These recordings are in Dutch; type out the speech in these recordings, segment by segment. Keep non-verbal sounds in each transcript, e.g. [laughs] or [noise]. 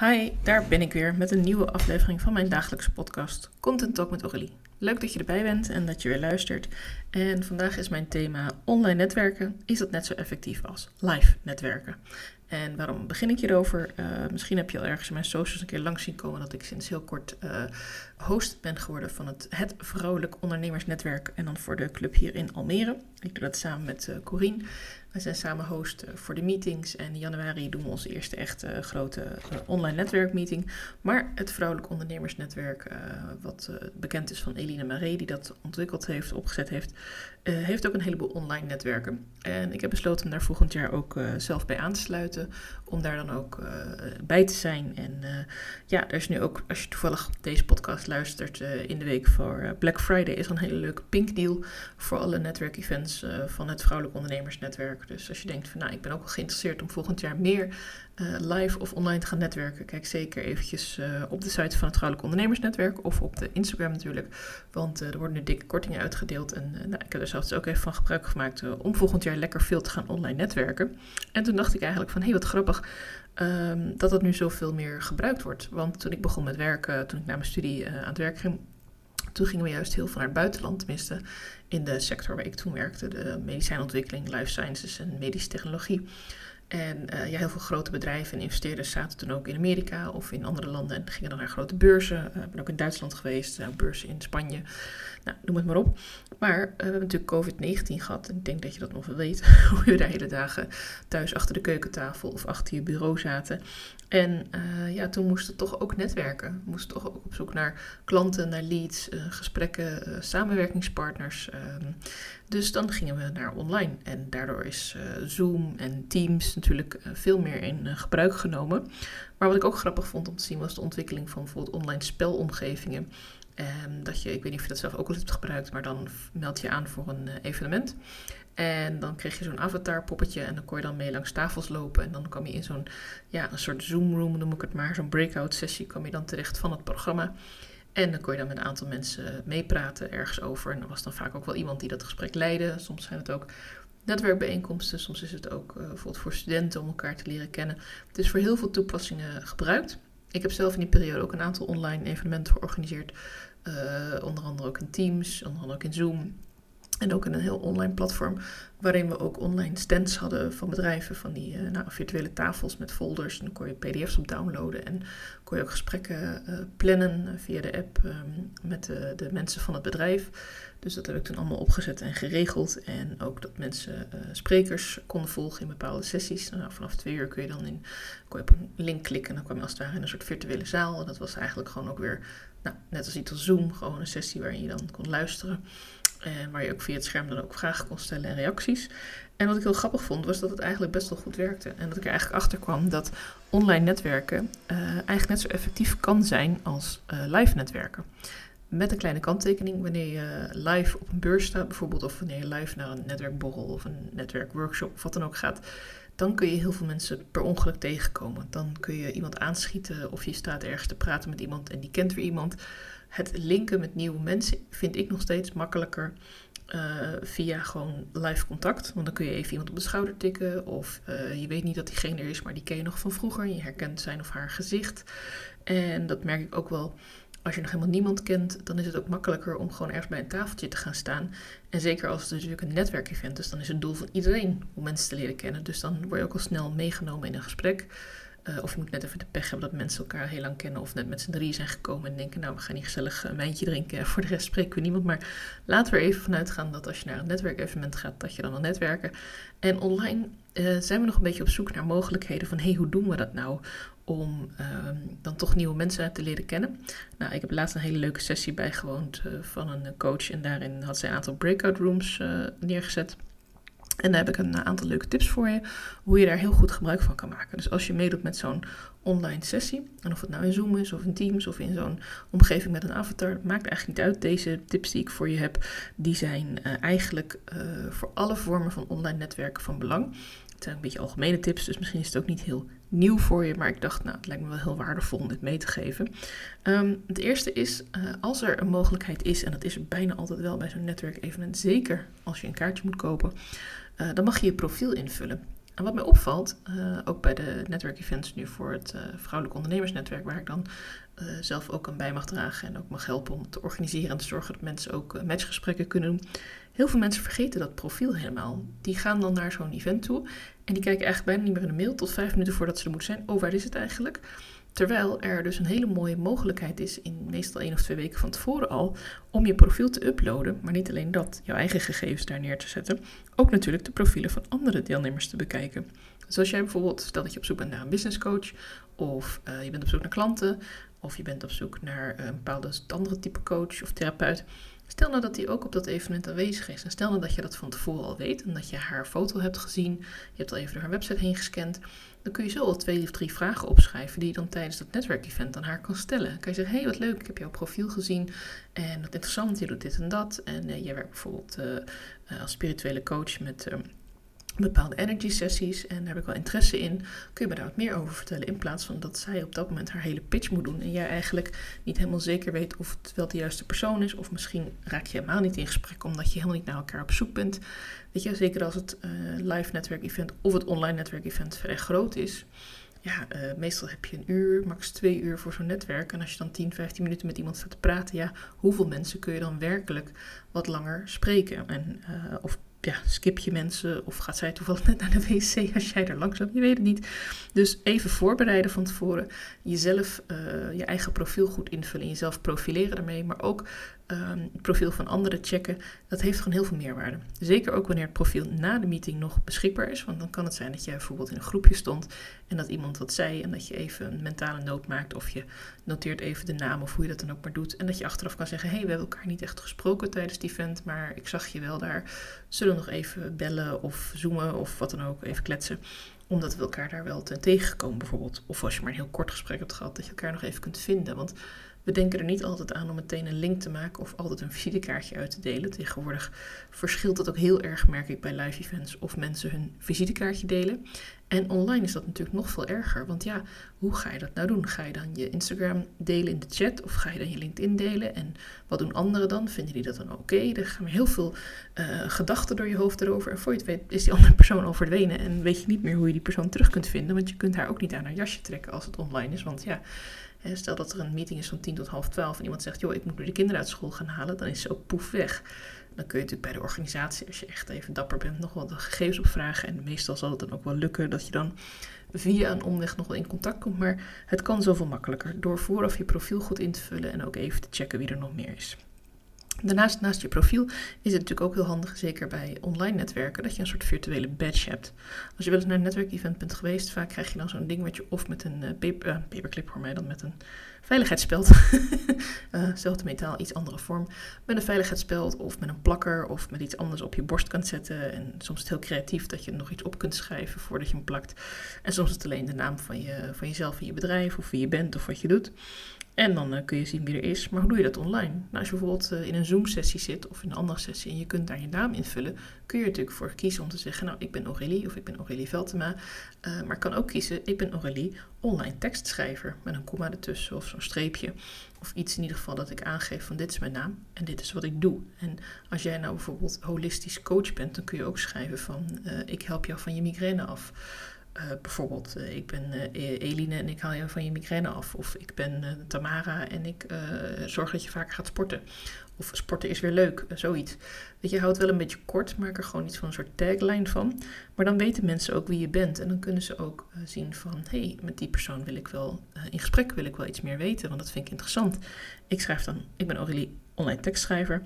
Hi, daar ben ik weer met een nieuwe aflevering van mijn dagelijkse podcast Content Talk met Aurélie. Leuk dat je erbij bent en dat je weer luistert. En vandaag is mijn thema online netwerken. Is dat net zo effectief als live netwerken? En waarom begin ik hierover? Uh, misschien heb je al ergens in mijn socials een keer langs zien komen dat ik sinds heel kort uh, host ben geworden van het, het Vrouwelijk Ondernemersnetwerk. En dan voor de club hier in Almere. Ik doe dat samen met uh, Corine. We zijn samen host voor de meetings. En in januari doen we onze eerste echte grote online netwerkmeeting. Maar het Vrouwelijk Ondernemersnetwerk, wat bekend is van Eline Maré, die dat ontwikkeld heeft, opgezet heeft, heeft ook een heleboel online netwerken. En ik heb besloten daar volgend jaar ook zelf bij aan te sluiten om daar dan ook uh, bij te zijn. En uh, ja, er is nu ook, als je toevallig deze podcast luistert, uh, in de week voor Black Friday is een hele leuke pink deal voor alle netwerkevents van het Vrouwelijk Ondernemersnetwerk. Dus als je denkt van nou, ik ben ook wel geïnteresseerd om volgend jaar meer live of online te gaan netwerken, kijk zeker eventjes op de site van het Vrouwelijk Ondernemersnetwerk of op de Instagram natuurlijk. Want er worden nu dikke kortingen uitgedeeld. En nou, ik heb er zelfs ook even van gebruik gemaakt om volgend jaar lekker veel te gaan online netwerken. En toen dacht ik eigenlijk van hé, hey, wat grappig um, dat dat nu zoveel meer gebruikt wordt. Want toen ik begon met werken, toen ik na mijn studie aan het werk ging, toen gingen we juist heel veel naar het buitenland, tenminste in de sector waar ik toen werkte, de medicijnontwikkeling, life sciences en medische technologie. En uh, ja, heel veel grote bedrijven en investeerders zaten toen ook in Amerika of in andere landen en gingen dan naar grote beurzen. Uh, ik ben ook in Duitsland geweest, uh, beurzen in Spanje, nou, noem het maar op. Maar we hebben natuurlijk COVID-19 gehad en ik denk dat je dat nog wel weet, [laughs] hoe we daar hele dagen thuis achter de keukentafel of achter je bureau zaten. En ja, toen moesten we toch ook netwerken. We moesten toch ook op zoek naar klanten, naar leads, gesprekken, samenwerkingspartners. Ehm, dus dan gingen we naar online en daardoor is Zoom en Teams natuurlijk eh, veel meer in eh, gebruik genomen. Maar wat ik ook grappig vond om te zien was de ontwikkeling van bijvoorbeeld online spelomgevingen. Um, dat je, ik weet niet of je dat zelf ook al hebt gebruikt, maar dan meld je aan voor een uh, evenement. En dan kreeg je zo'n avatar poppetje en dan kon je dan mee langs tafels lopen. En dan kwam je in zo'n, ja, een soort Zoom room noem ik het maar, zo'n breakout sessie kwam je dan terecht van het programma. En dan kon je dan met een aantal mensen meepraten ergens over. En er was dan vaak ook wel iemand die dat gesprek leidde. Soms zijn het ook netwerkbijeenkomsten. Soms is het ook uh, bijvoorbeeld voor studenten om elkaar te leren kennen. Het is voor heel veel toepassingen gebruikt. Ik heb zelf in die periode ook een aantal online evenementen georganiseerd. Uh, onder andere ook in Teams, onder andere ook in Zoom. En ook in een heel online platform waarin we ook online stands hadden van bedrijven, van die uh, nou, virtuele tafels met folders. En dan kon je pdf's op downloaden en kon je ook gesprekken uh, plannen via de app um, met de, de, mensen van het bedrijf. Dus dat heb ik toen allemaal opgezet en geregeld. En ook dat mensen sprekers konden volgen in bepaalde sessies. Nou, vanaf twee uur kun je dan in, kon je op een link klikken en dan kwam je als het ware in een soort virtuele zaal. En dat was eigenlijk gewoon ook weer, nou, net als iets als Zoom, gewoon een sessie waarin je dan kon luisteren. En waar je ook via het scherm dan ook vragen kon stellen en reacties. En wat ik heel grappig vond, was dat het eigenlijk best wel goed werkte. En dat ik er eigenlijk achter kwam dat online netwerken uh, eigenlijk net zo effectief kan zijn als uh, live netwerken. Met een kleine kanttekening, wanneer je live op een beurs staat bijvoorbeeld, of wanneer je live naar een netwerkborrel of een netwerkworkshop of wat dan ook gaat, dan kun je heel veel mensen per ongeluk tegenkomen. Dan kun je iemand aanschieten of je staat ergens te praten met iemand en die kent weer iemand. Het linken met nieuwe mensen vind ik nog steeds makkelijker uh, via gewoon live contact. Want dan kun je even iemand op de schouder tikken. Of uh, je weet niet dat diegene er is, maar die ken je nog van vroeger. Je herkent zijn of haar gezicht. En dat merk ik ook wel. Als je nog helemaal niemand kent, dan is het ook makkelijker om gewoon ergens bij een tafeltje te gaan staan. En zeker als het natuurlijk een netwerkevent is, dan is het doel van iedereen om mensen te leren kennen. Dus dan word je ook al snel meegenomen in een gesprek. Uh, of je moet net even de pech hebben dat mensen elkaar heel lang kennen. Of net met z'n drie zijn gekomen en denken, nou we gaan hier gezellig een wijntje drinken. [laughs] Voor de rest spreken we niemand. Maar laten we er even vanuit gaan dat als je naar een netwerkevenement gaat, dat je dan al netwerken. En online uh, zijn we nog een beetje op zoek naar mogelijkheden van, hey, hoe doen we dat nou? Om uh, dan toch nieuwe mensen te leren kennen. Nou, ik heb laatst een hele leuke sessie bijgewoond uh, van een coach. En daarin had zij een aantal breakout rooms neergezet. En daar heb ik een aantal leuke tips voor je, hoe je daar heel goed gebruik van kan maken. Dus als je meedoet met zo'n online sessie, en of het nou in Zoom is of in Teams of in zo'n omgeving met een avatar, maakt eigenlijk niet uit. Deze tips die ik voor je heb, die zijn uh, eigenlijk uh, voor alle vormen van online netwerken van belang. Het zijn een beetje algemene tips, dus misschien is het ook niet heel nieuw voor je, maar ik dacht, nou, het lijkt me wel heel waardevol om dit mee te geven. Um, het eerste is, uh, als er een mogelijkheid is, en dat is er bijna altijd wel bij zo'n netwerkevenement, zeker als je een kaartje moet kopen, uh, dan mag je je profiel invullen. En wat mij opvalt, uh, ook bij de netwerkevents nu voor het Vrouwelijk Ondernemersnetwerk, waar ik dan zelf ook aan bij mag dragen en ook mag helpen om te organiseren en te zorgen dat mensen ook matchgesprekken kunnen doen. Heel veel mensen vergeten dat profiel helemaal. Die gaan dan naar zo'n event toe en die kijken eigenlijk bijna niet meer in de mail tot vijf minuten voordat ze er moeten zijn. Oh, waar is het eigenlijk? Terwijl er dus een hele mooie mogelijkheid is, in meestal één of twee weken van tevoren al, om je profiel te uploaden. Maar niet alleen dat, jouw eigen gegevens daar neer te zetten. Ook natuurlijk de profielen van andere deelnemers te bekijken. Dus als jij bijvoorbeeld, stel dat je op zoek bent naar een business coach, of uh, je bent op zoek naar klanten, of je bent op zoek naar een bepaalde andere type coach of therapeut. Stel nou dat die ook op dat evenement aanwezig is. En stel nou dat je dat van tevoren al weet en dat je haar foto hebt gezien. Je hebt al even door haar website heen gescand dan kun je zo al twee of drie vragen opschrijven die je dan tijdens dat netwerkevent aan haar kan stellen. Dan kan je zeggen, hé hey, wat leuk, ik heb jouw profiel gezien en wat interessant, je doet dit en dat. En uh, jij werkt bijvoorbeeld uh, als spirituele coach met bepaalde energy sessies en daar heb ik wel interesse in. Kun je me daar wat meer over vertellen in plaats van dat zij op dat moment haar hele pitch moet doen en jij eigenlijk niet helemaal zeker weet of het wel de juiste persoon is of misschien raak je helemaal niet in gesprek omdat je helemaal niet naar elkaar op zoek bent. Weet je, zeker als het uh, live netwerk event of het online netwerk event vrij groot is. Ja, uh, meestal heb je een uur, max twee uur voor zo'n netwerk. En als je dan 10, 15 minuten met iemand staat te praten, ja, hoeveel mensen kun je dan werkelijk wat langer spreken? En, uh, of ja, skip je mensen of gaat zij toevallig net naar de wc als jij er loopt? Je weet het niet. Dus even voorbereiden van tevoren. Jezelf, uh, je eigen profiel goed invullen. Jezelf profileren daarmee. Maar ook um, het profiel van anderen checken. Dat heeft gewoon heel veel meerwaarde. Zeker ook wanneer het profiel na de meeting nog beschikbaar is. Want dan kan het zijn dat jij bijvoorbeeld in een groepje stond en dat iemand wat zei. En dat je even een mentale noot maakt. Of je noteert even de naam of hoe je dat dan ook maar doet. En dat je achteraf kan zeggen: hé, hey, we hebben elkaar niet echt gesproken tijdens het event. Maar ik zag je wel daar. Zullen we nog even bellen of zoomen of wat dan ook. Even kletsen omdat we elkaar daar wel ten tegenkomen bijvoorbeeld. Of als je maar een heel kort gesprek hebt gehad, dat je elkaar nog even kunt vinden. Want we denken er niet altijd aan om meteen een link te maken of altijd een visitekaartje uit te delen. Tegenwoordig verschilt dat ook heel erg, merk ik, bij live events of mensen hun visitekaartje delen. En online is dat natuurlijk nog veel erger. Want ja, hoe ga je dat nou doen? Ga je dan je Instagram delen in de chat of ga je dan je LinkedIn delen? En wat doen anderen dan? Vinden die dat dan oké? Er gaan heel veel uh, gedachten door je hoofd erover. En voor je het weet is die andere persoon al verdwenen en weet je niet meer hoe je die persoon terug kunt vinden. Want je kunt haar ook niet aan haar jasje trekken als het online is. Want ja, Stel dat er een meeting is van 10 tot half 12 en iemand zegt, joh, ik moet nu de kinderen uit school gaan halen, dan is ze ook poef weg. Dan kun je natuurlijk bij de organisatie, als je echt even dapper bent, nog wel de gegevens opvragen. En meestal zal het dan ook wel lukken dat je dan via een omweg nog wel in contact komt. Maar het kan zoveel makkelijker door vooraf je profiel goed in te vullen en ook even te checken wie er nog meer is. Daarnaast, naast je profiel, is het natuurlijk ook heel handig, zeker bij online netwerken, dat je een soort virtuele badge hebt. Als je wel eens naar een netwerkevent bent geweest, vaak krijg je dan zo'n ding je of met een paper, uh, paperclip voor mij dan met een veiligheidsspeld, [laughs] uh, metaal, iets andere vorm, met een veiligheidsspeld of met een plakker of met iets anders op je borst kan zetten. En soms is het heel creatief dat je nog iets op kunt schrijven voordat je hem plakt. En soms is het alleen de naam van, je, van jezelf en je bedrijf of wie je bent of wat je doet. En dan uh, kun je zien wie er is. Maar hoe doe je dat online? Nou, als je bijvoorbeeld uh, in een Zoom-sessie zit of in een andere sessie en je kunt daar je naam invullen, kun je er natuurlijk voor kiezen om te zeggen: Nou, ik ben Aurélie of ik ben Aurélie Veltema. Uh, maar kan ook kiezen: Ik ben Aurélie, online tekstschrijver. Met een komma ertussen of zo'n streepje. Of iets in ieder geval dat ik aangeef: van dit is mijn naam en dit is wat ik doe. En als jij nou bijvoorbeeld holistisch coach bent, dan kun je ook schrijven: van Ik help jou van je migraine af. Uh, bijvoorbeeld, uh, ik ben uh, Eline en ik haal je van je migraine af. Of ik ben Tamara en ik zorg dat je vaker gaat sporten. Of sporten is weer leuk, zoiets. Weet je, houdt wel een beetje kort, maak er gewoon iets van een soort tagline van. Maar dan weten mensen ook wie je bent. En dan kunnen ze ook zien van, hé, hey, met die persoon wil ik wel in gesprek, wil ik wel iets meer weten, want dat vind ik interessant. Ik schrijf dan, ik ben Aurélie, online tekstschrijver.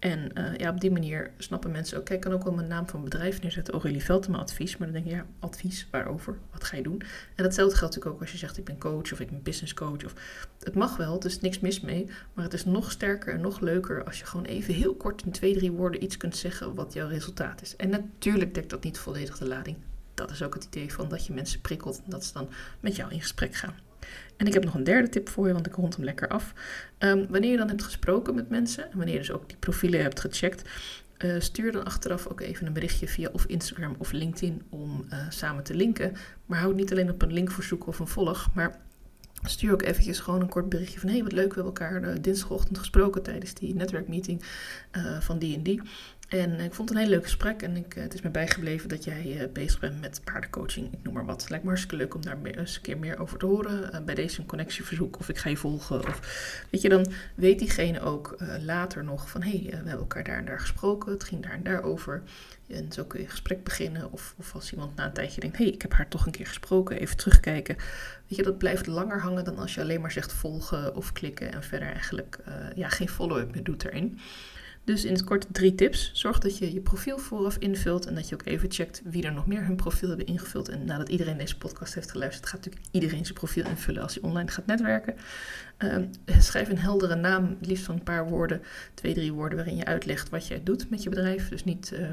En uh, ja, op die manier snappen mensen ook, kijk, ik kan ook wel mijn naam van bedrijf neerzetten, Aurélie Veltema advies. Maar dan denk je, ja, advies, waarover? Wat ga je doen? En datzelfde geldt natuurlijk ook als je zegt, ik ben coach of ik ben business coach. Of, het mag wel, is niks mis mee, maar het is nog sterker en nog leuker als je gewoon even heel kort in twee, drie woorden iets kunt zeggen wat jouw resultaat is. En natuurlijk dekt dat niet volledig de lading. Dat is ook het idee van dat je mensen prikkelt en dat ze dan met jou in gesprek gaan. En ik heb nog een derde tip voor je, want ik rond hem lekker af. Um, wanneer je dan hebt gesproken met mensen en wanneer je dus ook die profielen hebt gecheckt, uh, stuur dan achteraf ook even een berichtje via of Instagram of LinkedIn om uh, samen te linken. Maar houd niet alleen op een linkverzoek of een volg, maar Stuur ook eventjes gewoon een kort berichtje van... hé, hey, wat leuk, we hebben elkaar uh, dinsdagochtend gesproken tijdens die netwerkmeeting van die en die. En ik vond het een heel leuk gesprek en ik, het is me bijgebleven dat jij bezig bent met paardencoaching, ik noem maar wat. Het lijkt me hartstikke leuk om daar eens een keer meer over te horen. bij deze een connectieverzoek of ik ga je volgen. Of, weet je, dan weet diegene ook later nog van hé, hey, we hebben elkaar daar en daar gesproken, het ging daar en daar over. En zo kun je een gesprek beginnen. Of, of als iemand na een tijdje denkt: hé, hey, ik heb haar toch een keer gesproken, even terugkijken. Weet je, dat blijft langer hangen dan als je alleen maar zegt volgen of klikken en verder eigenlijk ja, geen follow-up meer doet erin. Dus in het kort drie tips. Zorg dat je je profiel vooraf invult en dat je ook even checkt wie er nog meer hun profiel hebben ingevuld. En nadat iedereen deze podcast heeft geluisterd, gaat natuurlijk iedereen zijn profiel invullen als hij online gaat netwerken. Uh, schrijf een heldere naam, liefst van een paar woorden, twee, drie woorden waarin je uitlegt wat jij doet met je bedrijf. Dus niet uh,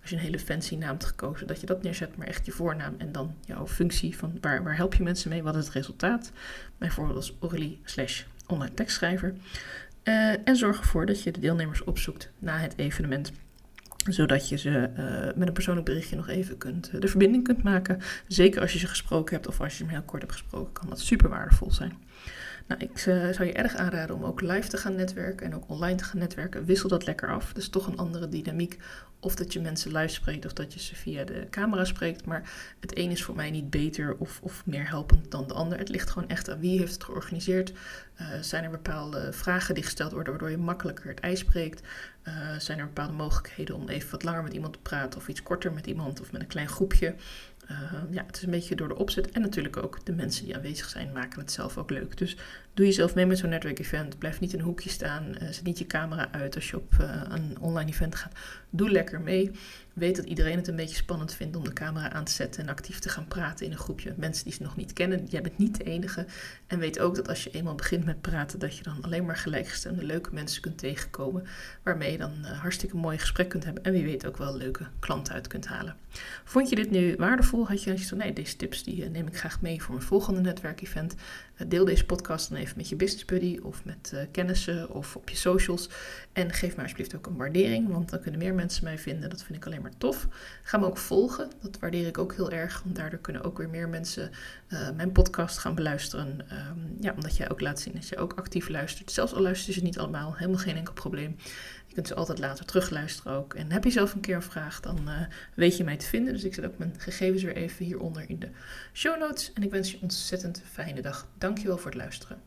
als je een hele fancy naam hebt gekozen, dat je dat neerzet, maar echt je voornaam en dan jouw functie van waar, waar help je mensen mee, wat is het resultaat. Bijvoorbeeld als Aurélie slash online tekstschrijver. Uh, en zorg ervoor dat je de deelnemers opzoekt na het evenement zodat je ze uh, met een persoonlijk berichtje nog even kunt, uh, de verbinding kunt maken. Zeker als je ze gesproken hebt of als je ze heel kort hebt gesproken, kan dat super waardevol zijn. Nou, ik uh, zou je erg aanraden om ook live te gaan netwerken en ook online te gaan netwerken. Wissel dat lekker af. Dat is toch een andere dynamiek. Of dat je mensen live spreekt of dat je ze via de camera spreekt. Maar het een is voor mij niet beter of, of meer helpend dan de ander. Het ligt gewoon echt aan wie heeft het georganiseerd. Uh, zijn er bepaalde vragen die gesteld worden waardoor je makkelijker het ijs spreekt? Uh, zijn er bepaalde mogelijkheden om even wat langer met iemand te praten of iets korter met iemand of met een klein groepje? Uh, ja, het is een beetje door de opzet en natuurlijk ook de mensen die aanwezig zijn maken het zelf ook leuk. Dus doe jezelf mee met zo'n network event. Blijf niet in een hoekje staan. Uh, zet niet je camera uit als je op uh, een online event gaat. Doe lekker mee. Weet dat iedereen het een beetje spannend vindt om de camera aan te zetten en actief te gaan praten in een groepje mensen die ze nog niet kennen. Jij bent niet de enige. En weet ook dat als je eenmaal begint met praten, dat je dan alleen maar gelijkgestemde leuke mensen kunt tegenkomen. Waarmee je dan een hartstikke mooi gesprek kunt hebben. En wie weet ook wel leuke klanten uit kunt halen. Vond je dit nu waardevol? Had je zo nee, deze tips die neem ik graag mee voor mijn volgende netwerkevent. Deel deze podcast dan even met je business buddy of met uh, kennissen of op je socials. En geef me alsjeblieft ook een waardering, want dan kunnen meer mensen mij vinden. Dat vind ik alleen maar tof. Ga me ook volgen, dat waardeer ik ook heel erg. Want daardoor kunnen ook weer meer mensen mijn podcast gaan beluisteren. Um, ja, omdat jij ook laat zien dat je ook actief luistert. Zelfs al luister je niet allemaal, helemaal geen enkel probleem. Kunt ze altijd later terugluisteren ook. En heb je zelf een keer een vraag, dan uh, weet je mij te vinden. Dus ik zet ook mijn gegevens weer even hieronder in de show notes. En ik wens je ontzettend fijne dag. Dankjewel voor het luisteren.